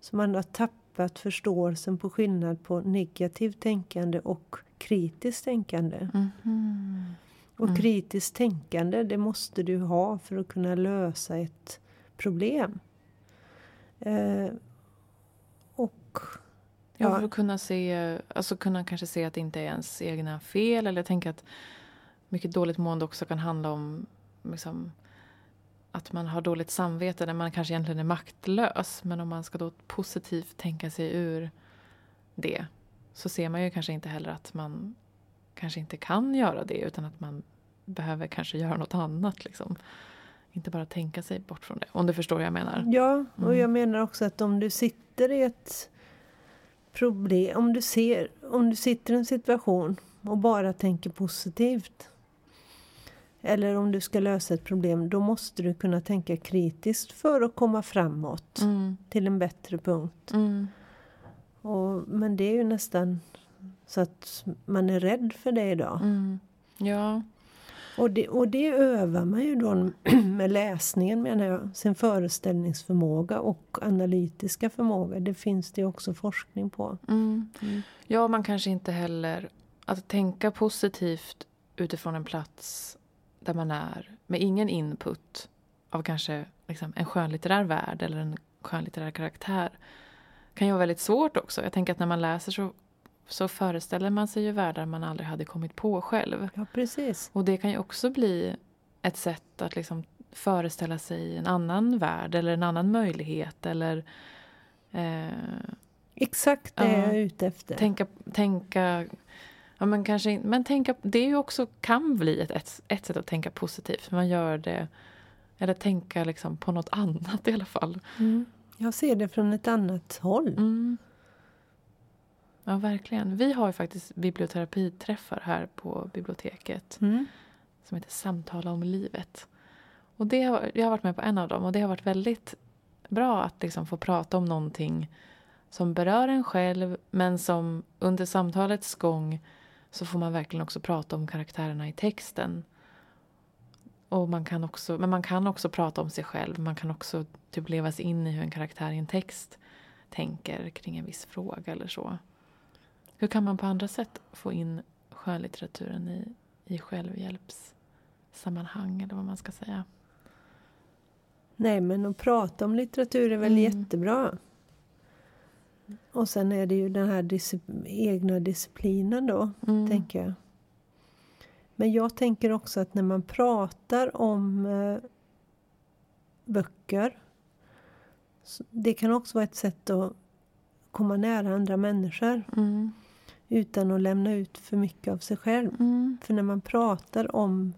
B: Så man har tappat förståelsen på skillnad på negativt tänkande och kritiskt tänkande.
A: Mhm.
B: Och
A: Mm.
B: kritiskt tänkande, det måste du ha för att kunna lösa ett problem. Eh, och
A: Ja,
B: Ja.
A: för att kunna se, alltså kunna kanske se att det inte är ens egna fel. Eller tänker att mycket dåligt mående också kan handla om liksom, att man har dåligt samvete när man kanske egentligen är maktlös. Men om man ska då positivt tänka sig ur det så ser man ju kanske inte heller att man kanske inte kan göra det utan att man behöver kanske göra något annat. Liksom. Inte bara tänka sig bort från det. Om du förstår vad jag menar.
B: Ja, och
A: Mm.
B: jag menar också att om du sitter i ett problem, om du, ser, om du sitter i en situation och bara tänker positivt eller om du ska lösa ett problem, då måste du kunna tänka kritiskt för att komma framåt
A: Mm,
B: till en bättre punkt.
A: mm,
B: Och, men det är ju nästan så att man är rädd för det idag.
A: mm. Ja,
B: Och det, och det övar man ju då med läsningen menar jag. Sin föreställningsförmåga och analytiska förmåga. Det finns det också forskning på.
A: Mm. Ja, man kanske inte heller... Att tänka positivt utifrån en plats där man är med ingen input av kanske liksom en skönlitterär värld eller en skönlitterär karaktär kan ju vara väldigt svårt också. Jag tänker att när man läser så, så föreställer man sig ju världar man aldrig hade kommit på själv.
B: Ja, precis.
A: Och det kan ju också bli ett sätt att liksom föreställa sig en annan värld eller en annan möjlighet eller eh,
B: Exakt det
A: Ja.
B: jag är ute efter.
A: tänka, tänka ja, men kanske, men tänka, det är ju också kan bli ett, ett, ett sätt att tänka positivt. Man gör det, eller tänka liksom på något annat i alla fall.
B: Mm. Jag ser det från ett annat håll.
A: Mm. Ja, verkligen. Vi har ju faktiskt biblioterapiträffar här på biblioteket
B: Mm.
A: som heter Samtala om livet. Och det har, jag har varit med på en av dem och det har varit väldigt bra att liksom få prata om någonting som berör en själv men som under samtalets gång så får man verkligen också prata om karaktärerna i texten. Och man kan också, men man kan också prata om sig själv. Man kan också typ leva sig in i hur en karaktär i en text tänker kring en viss fråga eller så. Hur kan man på andra sätt få in skönlitteraturen i, i självhjälpssammanhang eller vad man ska säga?
B: Nej, men att prata om litteratur är väl
A: Mm.
B: jättebra. Och sen är det ju den här disci- egna disciplinen då,
A: Mm.
B: tänker jag. Men jag tänker också att när man pratar om eh, böcker det kan också vara ett sätt att komma nära andra människor
A: Mm.
B: Utan att lämna ut för mycket av sig själv.
A: Mm.
B: För när man pratar om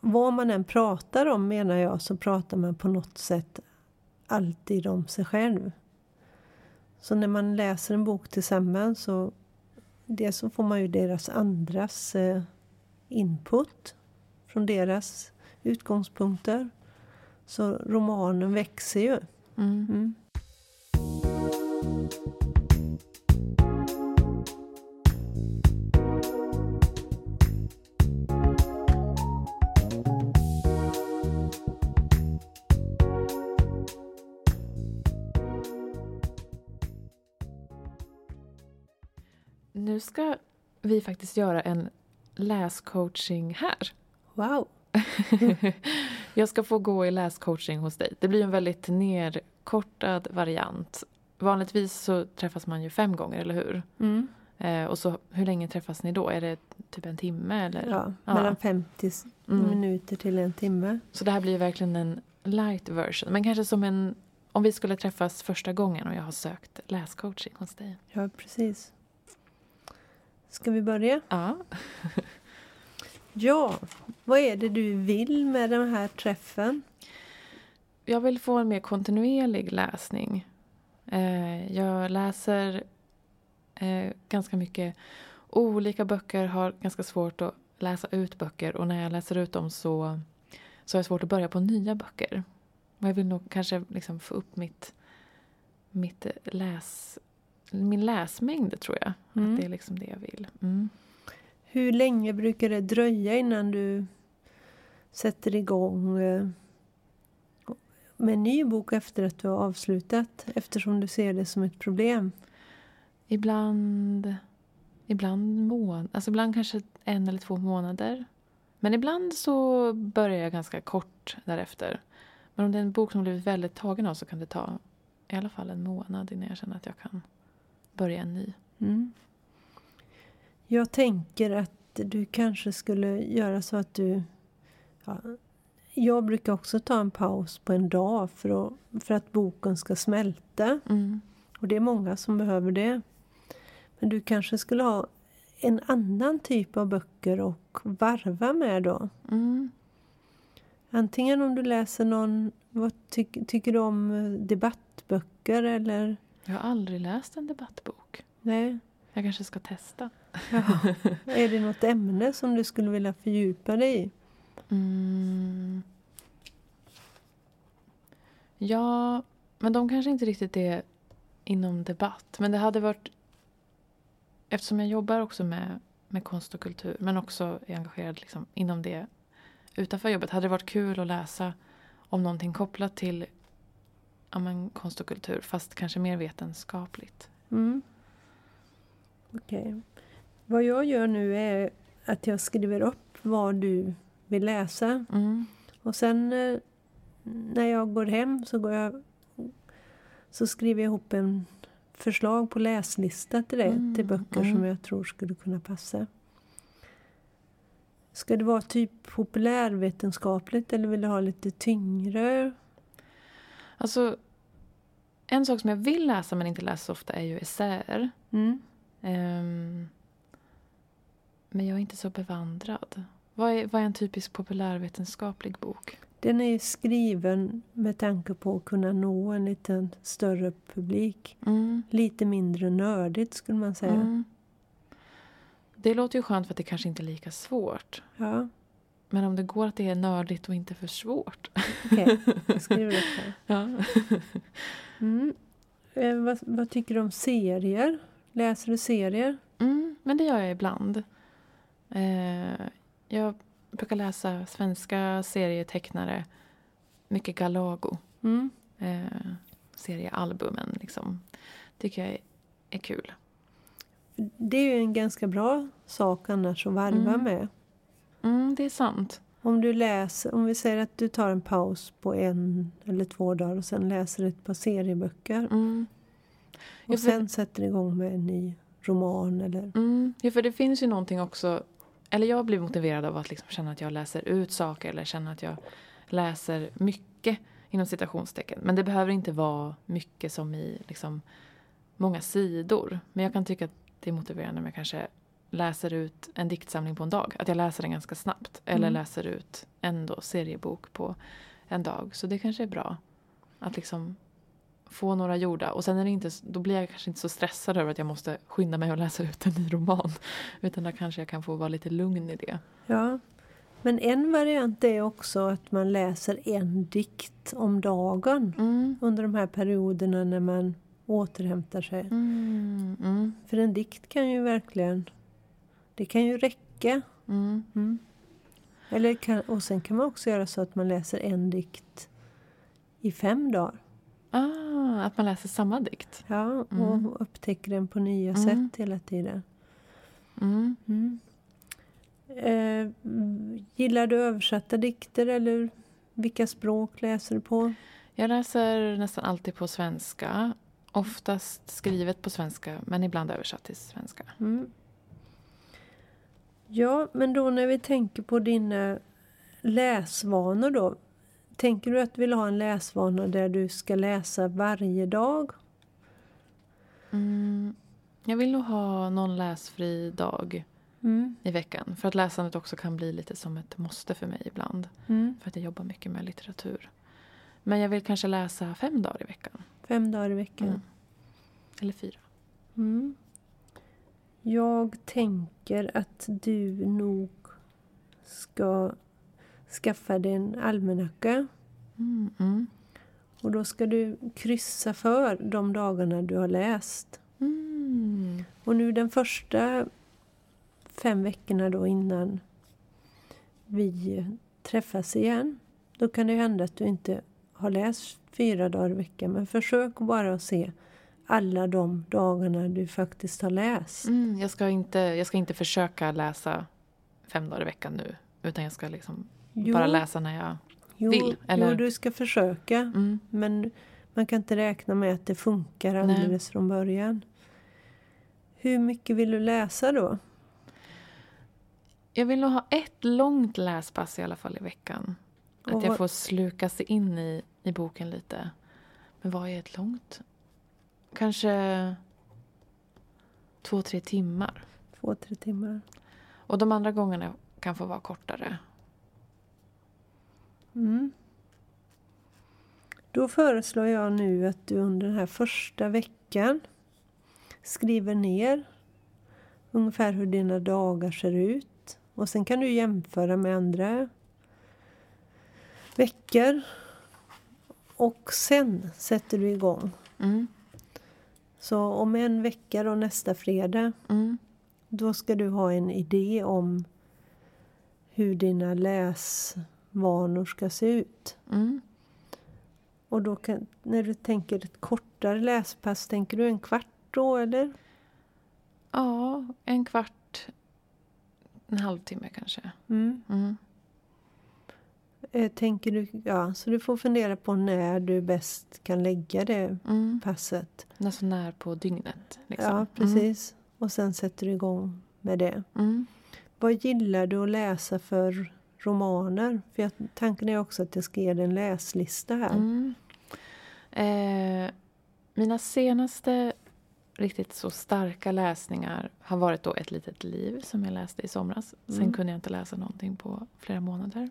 B: vad man än pratar om menar jag så pratar man på något sätt alltid om sig själv. Så när man läser en bok tillsammans så dels så får man ju deras andras eh, input från deras utgångspunkter. Så romanen växer ju.
A: Mm.
B: Mm.
A: Nu ska vi faktiskt göra en läscoaching här.
B: Wow!
A: jag ska få gå i läscoaching hos dig. Det blir en väldigt nerkortad variant. Vanligtvis så träffas man ju fem gånger, eller hur?
B: Mm.
A: Eh, och så, hur länge träffas ni då? Är det typ en timme? Eller?
B: Ja, mellan 50
A: Mm.
B: minuter till en timme.
A: Så det här blir verkligen en light version. Men kanske som en... Om vi skulle träffas första gången och jag har sökt läscoaching hos dig.
B: Ja, precis. Ska vi börja?
A: Ja.
B: Ja, vad är det du vill med den här träffen?
A: Jag vill få en mer kontinuerlig läsning. Eh, jag läser eh, ganska mycket olika böcker, har ganska svårt att läsa ut böcker och när jag läser ut dem så, så har jag svårt att börja på nya böcker. Jag vill nog kanske liksom få upp mitt, mitt läs, min läsmängd, tror jag.
B: Mm.
A: Att det är liksom det jag vill. Mm.
B: Hur länge brukar det dröja innan du sätter igång eh, med en ny bok efter att du har avslutat? Eftersom du ser det som ett problem.
A: Ibland, ibland, mån, alltså ibland kanske en eller två månader. Men ibland så börjar jag ganska kort därefter. Men om det är en bok som blivit väldigt tagen av så kan det ta i alla fall en månad innan jag känner att jag kan börja en ny.
B: Mm. Jag tänker att du kanske skulle göra så att du... Ja, jag brukar också ta en paus på en dag för att, för att boken ska smälta.
A: Mm.
B: Och det är många som behöver det. Men du kanske skulle ha en annan typ av böcker och varva med då.
A: Mm.
B: Antingen om du läser någon... Vad tyck, tycker du om eh, debattböcker eller...
A: Jag har aldrig läst en debattbok.
B: Nej.
A: Jag kanske ska testa.
B: Jaha. är det något ämne som du skulle vilja fördjupa dig i?
A: Mm. Ja, men de kanske inte riktigt är inom debatt. Men det hade varit... Eftersom jag jobbar också med, med konst och kultur men också är engagerad liksom inom det utanför jobbet hade det varit kul att läsa om någonting kopplat till ja, men, konst och kultur fast kanske mer vetenskapligt.
B: Mm. Okej. Vad jag gör nu är att jag skriver upp vad du vill läsa.
A: Mm.
B: Och sen eh, när jag går hem så, går jag, så skriver jag ihop en förslag på läslista till dig.
A: Mm,
B: Till böcker
A: mm.
B: som jag tror skulle kunna passa. Ska det vara typ populärvetenskapligt eller vill du ha lite tyngre?
A: Alltså, en sak som jag vill läsa men inte läser så ofta är ju essäer.
B: Mm.
A: Ehm, men jag är inte så bevandrad. Vad är, vad är en typisk populärvetenskaplig bok?
B: Den är skriven med tanke på att kunna nå en lite större publik.
A: Mm.
B: Lite mindre nördigt skulle man säga.
A: Mm. Det låter ju skönt för att det kanske inte är lika svårt.
B: Ja,
A: Men om det går att det är nördigt och inte för svårt.
B: okej. Jag skriver upp det.
A: Ja.
B: Mm. Eh, vad, vad tycker du om serier? Läser du serier?
A: Mm, men det gör jag ibland. Eh, jag brukar läsa svenska serietecknare. Mycket Galago.
B: Mm.
A: Eh, seriealbumen liksom. Tycker jag är, är kul.
B: Det är ju en ganska bra sak annars att varva
A: Mm.
B: med.
A: Mm, det är sant.
B: Om du läser, om vi säger att du tar en paus på en eller två dagar och sen läser ett par serieböcker.
A: Mm.
B: Och
A: för-
B: sen sätter igång med en ny roman eller...
A: Mm, ja, för det finns ju någonting också. Eller jag blir motiverad av att liksom känna att jag läser ut saker eller känna att jag läser mycket inom citationstecken. Men det behöver inte vara mycket som i liksom många sidor. Men jag kan tycka att det är motiverande om jag kanske läser ut en diktsamling på en dag. Att jag läser den ganska snabbt. Eller
B: Mm.
A: läser ut en då seriebok på en dag. Så det kanske är bra. Att liksom få några gjorda. Och sen är det inte, då blir jag kanske inte så stressad över att jag måste skynda mig och läsa ut en ny roman. Utan då kanske jag kan få vara lite lugn i det.
B: Ja. Men en variant är också att man läser en dikt om dagen
A: Mm.
B: under de här perioderna när man återhämtar sig.
A: Mm. Mm.
B: För en dikt kan ju verkligen... Det kan ju räcka.
A: Mm.
B: Mm. Eller kan, och sen kan man också göra så att man läser en dikt i fem dagar.
A: Ah, att man läser samma dikt.
B: Ja,
A: Mm.
B: och upptäcker den på nya
A: Mm.
B: sätt hela tiden.
A: Mm.
B: Mm. Eh, gillar du översatta dikter eller vilka språk läser du på?
A: Jag läser nästan alltid på svenska. Oftast skrivet på svenska, men ibland översatt till svenska.
B: Mm. Ja, men då när vi tänker på dina läsvanor då. Tänker du att du vill ha en läsvana där du ska läsa varje dag?
A: Mm. Jag vill nog ha någon läsfri dag
B: Mm.
A: i veckan. För att läsandet också kan bli lite som ett måste för mig ibland.
B: Mm.
A: För att jag jobbar mycket med litteratur. Men jag vill kanske läsa fem dagar i veckan.
B: Fem dagar i veckan.
A: Mm. Eller fyra.
B: Jag tänker att du nog ska skaffa dig en almanacka.
A: Mm. Mm.
B: Och då ska du kryssa för de dagarna du har läst.
A: Mm.
B: Och nu den första fem veckorna då innan vi träffas igen. Då kan det hända att du inte har läst fyra dagar i veckan. Men försök bara att se alla de dagarna du faktiskt har läst.
A: Mm. Jag, ska inte, jag ska inte försöka läsa fem dagar i veckan nu. Utan jag ska liksom
B: Jo,
A: bara läsa när jag...
B: jo,
A: vill, eller?
B: Jo, du ska försöka.
A: Mm.
B: Men man kan inte räkna med att det funkar alldeles från början. Hur mycket vill du läsa då?
A: Jag vill nog ha ett långt läspass i alla fall i veckan. Att jag får sluka sig in i, i boken lite. Men vad är ett långt? Kanske två, tre timmar.
B: Två, tre timmar.
A: Och de andra gångerna kan få vara kortare.
B: Mm. Då föreslår jag nu att du under den här första veckan skriver ner ungefär hur dina dagar ser ut. Och sen kan du jämföra med andra veckor. Och sen sätter du igång.
A: Mm.
B: Så om en vecka då nästa fredag
A: Mm.
B: Då ska du ha en idé om hur dina läsvanor ska se ut.
A: Mm.
B: Och då kan, när du tänker ett kortare läspass, tänker du en kvart då eller?
A: Ja, en kvart. En halvtimme kanske.
B: Mm.
A: Mm.
B: Eh, Tänker du, ja, så du får fundera på när du bäst kan lägga det
A: Mm.
B: passet.
A: Nästan när på dygnet. Liksom.
B: Ja, precis. Och sen sätter du igång med det.
A: Mm.
B: Vad gillar du att läsa för romaner? För jag, tanken är också att jag ska ge dig en läslista här.
A: Mm. Eh, mina senaste riktigt så starka läsningar har varit då Ett litet liv som jag läste i somras. Sen
B: Mm.
A: kunde jag inte läsa någonting på flera månader.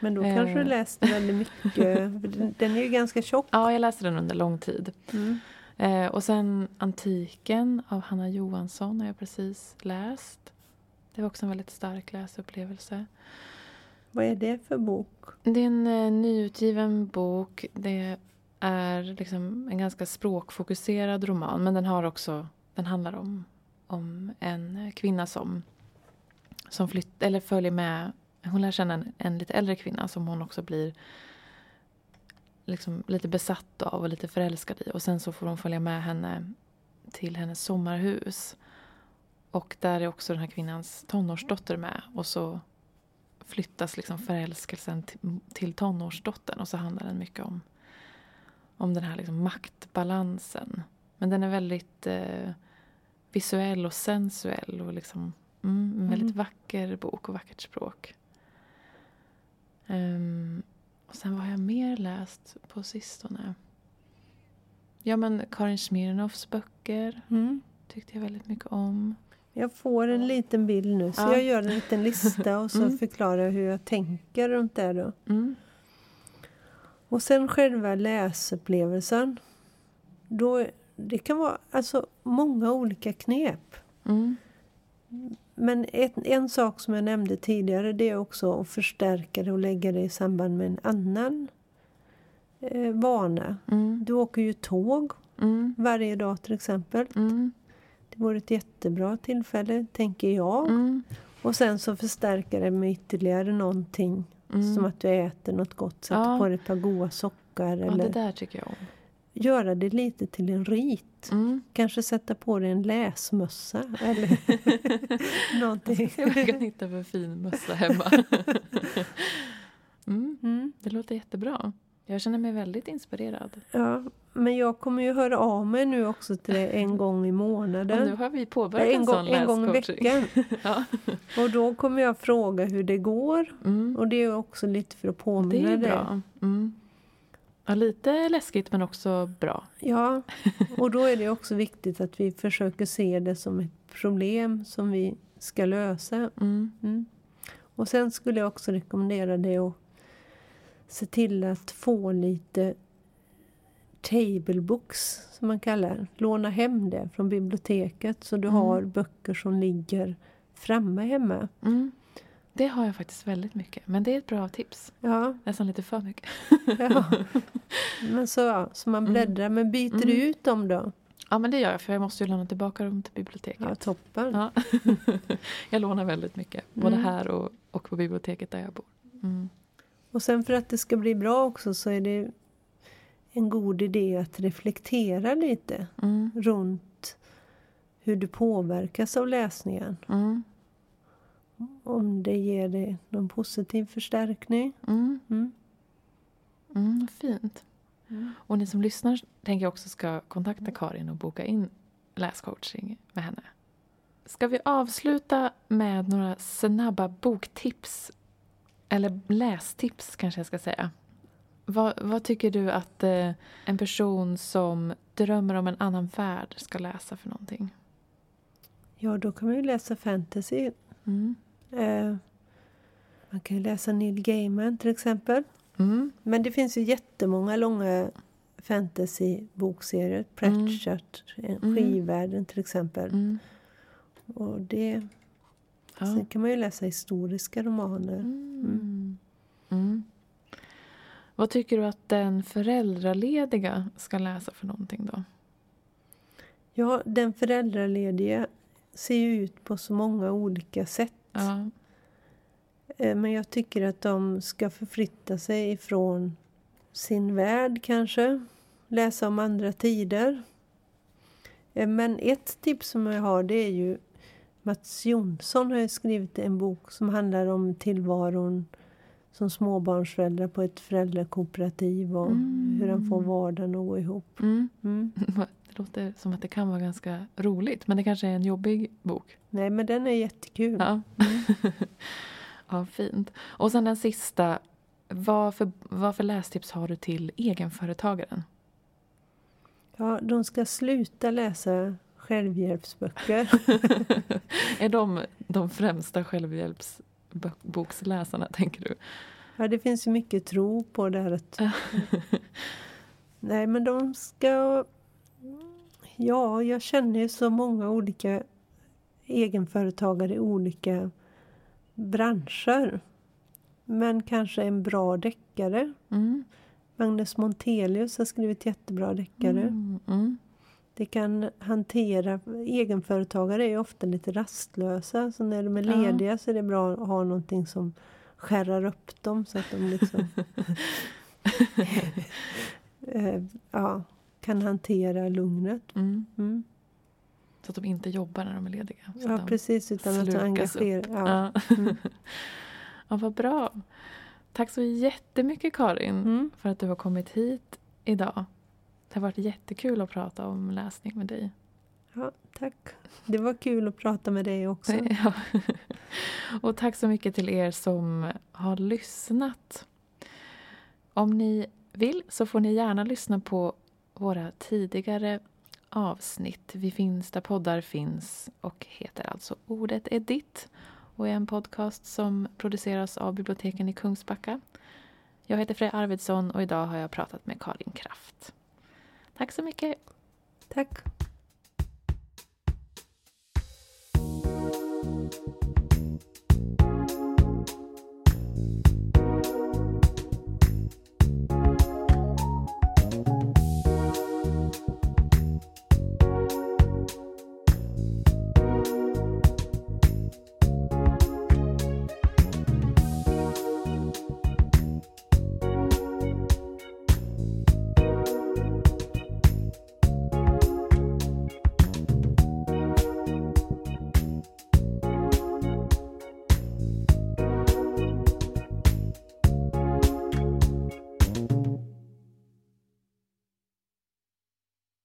B: Men då
A: Eh.
B: kanske du läste väldigt mycket. Den är ju ganska tjock.
A: Ja, jag läste den under lång tid.
B: Mm.
A: Eh, och sen Antiken av Hanna Johansson har jag precis läst. Det var också en väldigt stark läsupplevelse.
B: Vad är det för bok?
A: Det är en eh, nyutgiven bok. Det är liksom en ganska språkfokuserad roman. Men den har också, den handlar om, om en kvinna som, som flytt, eller följer med. Hon lär känna en, en lite äldre kvinna som hon också blir liksom lite besatt av och lite förälskad i. Och sen så får hon följa med henne till hennes sommarhus. Och där är också den här kvinnans tonårsdotter med. Och så flyttas liksom förälskelsen till, tonårsdottern. Och så handlar den mycket om, om den här liksom maktbalansen. Men den är väldigt eh, visuell och sensuell. Och liksom, mm, en väldigt
B: Mhm.
A: vacker bok och vackert språk. Ehm, och sen vad har jag mer läst på sistone? Ja men Karin Smirnoffs böcker
B: Mm.
A: tyckte jag väldigt mycket om.
B: Jag får en liten bild nu så
A: Ja.
B: jag gör en liten lista och så
A: Mm.
B: förklarar jag hur jag tänker runt det. Då.
A: Mm.
B: Och sen själva läsupplevelsen. Då, det kan vara alltså, många olika knep.
A: Mm.
B: Men ett, en sak som jag nämnde tidigare det är också att förstärka det och lägga det i samband med en annan eh, vana.
A: Mm.
B: Du åker ju tåg
A: Mm.
B: varje dag till exempel.
A: Mm.
B: Det vore ett jättebra tillfälle, tänker jag.
A: Mm.
B: Och sen så förstärka det med ytterligare någonting.
A: Mm.
B: Som att du äter något gott, sätter
A: Ja.
B: på dig ett par goda sockar.
A: Ja,
B: eller
A: det där tycker jag om.
B: Göra det lite till en rit.
A: Mm.
B: Kanske sätta på dig en läsmössa eller någonting.
A: Jag kan hitta för fin mössa hemma. Mm,
B: Mm.
A: det låter jättebra. Jag känner mig väldigt inspirerad.
B: Ja, men jag kommer ju höra av mig nu också till dig en gång i
A: Och nu
B: månaden.
A: har vi påbörjat
B: en,
A: en,
B: gång,
A: sån
B: en gång i veckan.
A: Ja.
B: Och då kommer jag fråga hur det går.
A: Mm.
B: Och det är också lite för att
A: Det
B: påminna
A: är
B: dig.
A: bra. Mm. Ja, lite läskigt men också bra.
B: Ja, och då är det också viktigt att vi försöker se det som ett problem som vi ska lösa.
A: Mm.
B: Mm. Och sen skulle jag också rekommendera dig att se till att få lite table books, som man kallar. Låna hem det från biblioteket så du
A: Mm.
B: har böcker som ligger framme hemma.
A: Mm. Det har jag faktiskt väldigt mycket. Men det är ett bra tips.
B: Ja,
A: Nästan lite för mycket.
B: ja. Men så, ja, så man
A: Mm.
B: bläddrar. Men byter du
A: Mm.
B: ut dem då?
A: Ja men det gör jag för jag måste ju lämna tillbaka dem till biblioteket.
B: Ja, toppen.
A: Ja. jag lånar väldigt mycket. Både
B: Mm.
A: här och, och på biblioteket där jag bor. Mm.
B: Och sen för att det ska bli bra också så är det en god idé att reflektera lite
A: Mm.
B: runt hur du påverkas av läsningen.
A: Mm.
B: Om det ger dig någon positiv förstärkning.
A: Mm.
B: Mm.
A: Mm. Fint. Och ni som lyssnar tänker jag också ska kontakta Karin och boka in läscoaching med henne. Ska vi avsluta med några snabba boktips? Eller lästips kanske jag ska säga. Vad, vad tycker du att eh, en person som drömmer om en annan värld ska läsa för någonting?
B: Ja, då kan man ju läsa fantasy.
A: Mm.
B: Eh, man kan ju läsa Neil Gaiman till exempel.
A: Mm.
B: Men det finns ju jättemånga långa fantasy-bokserier. Pratchett,
A: Mm.
B: Skivvärlden till exempel.
A: Mm.
B: Och det,
A: Ja.
B: Sen kan man ju läsa historiska romaner.
A: Mm. Mm. Vad tycker du att den föräldralediga ska läsa för någonting då?
B: Ja, den föräldralediga ser ju ut på så många olika sätt.
A: Ja.
B: Eh, Men jag tycker att de ska förflytta sig ifrån sin värld kanske. Läsa om andra tider. Eh, Men ett tips som jag har det är ju Mats Jonsson har skrivit en bok som handlar om tillvaron som småbarnsföräldrar på ett föräldrakooperativ och
A: Mm.
B: hur han får vardagen att gå ihop.
A: Mm.
B: Mm.
A: Låter som att det kan vara ganska roligt, men det kanske är en jobbig bok.
B: Nej, men den är jättekul.
A: Ja, ja fint. Och sen den sista. Vad för, vad för lästips har du till egenföretagaren?
B: Ja, de ska sluta läsa självhjälpsböcker.
A: är de de främsta självhjälpsboksläsarna, tänker du?
B: Ja, det finns ju mycket tro på det här att... Nej, men de ska... Ja, jag känner ju så många olika egenföretagare i olika branscher. Men kanske en bra deckare.
A: Mm.
B: Magnus Montelius har skrivit jättebra deckare.
A: Mm. Mm.
B: Det kan hantera... Egenföretagare är ju ofta lite rastlösa. Så när de är
A: Ja.
B: lediga så är det bra att ha någonting som skärrar upp dem så att de liksom eh, ja, kan hantera lugnet.
A: Mm.
B: Mm.
A: Så att de inte jobbar när de är lediga. Så
B: Ja,
A: de
B: precis. Utan att
A: slukas
B: engagera. Ja.
A: Ja.
B: Mm.
A: ja, vad bra. Tack så jättemycket Karin
B: Mm.
A: för att du har kommit hit idag. Det har varit jättekul att prata om läsning med dig.
B: ja, tack. Det var kul att prata med dig också.
A: Ja. Och tack så mycket till er som har lyssnat. Om ni vill så får ni gärna lyssna på våra tidigare avsnitt. Vi finns där poddar finns och heter alltså Ordet är ditt och är en podcast som produceras av biblioteken i Kungsbacka. Jag heter Freja Arvidsson och idag har jag pratat med Karin Kraft. Tack så mycket!
B: Tack.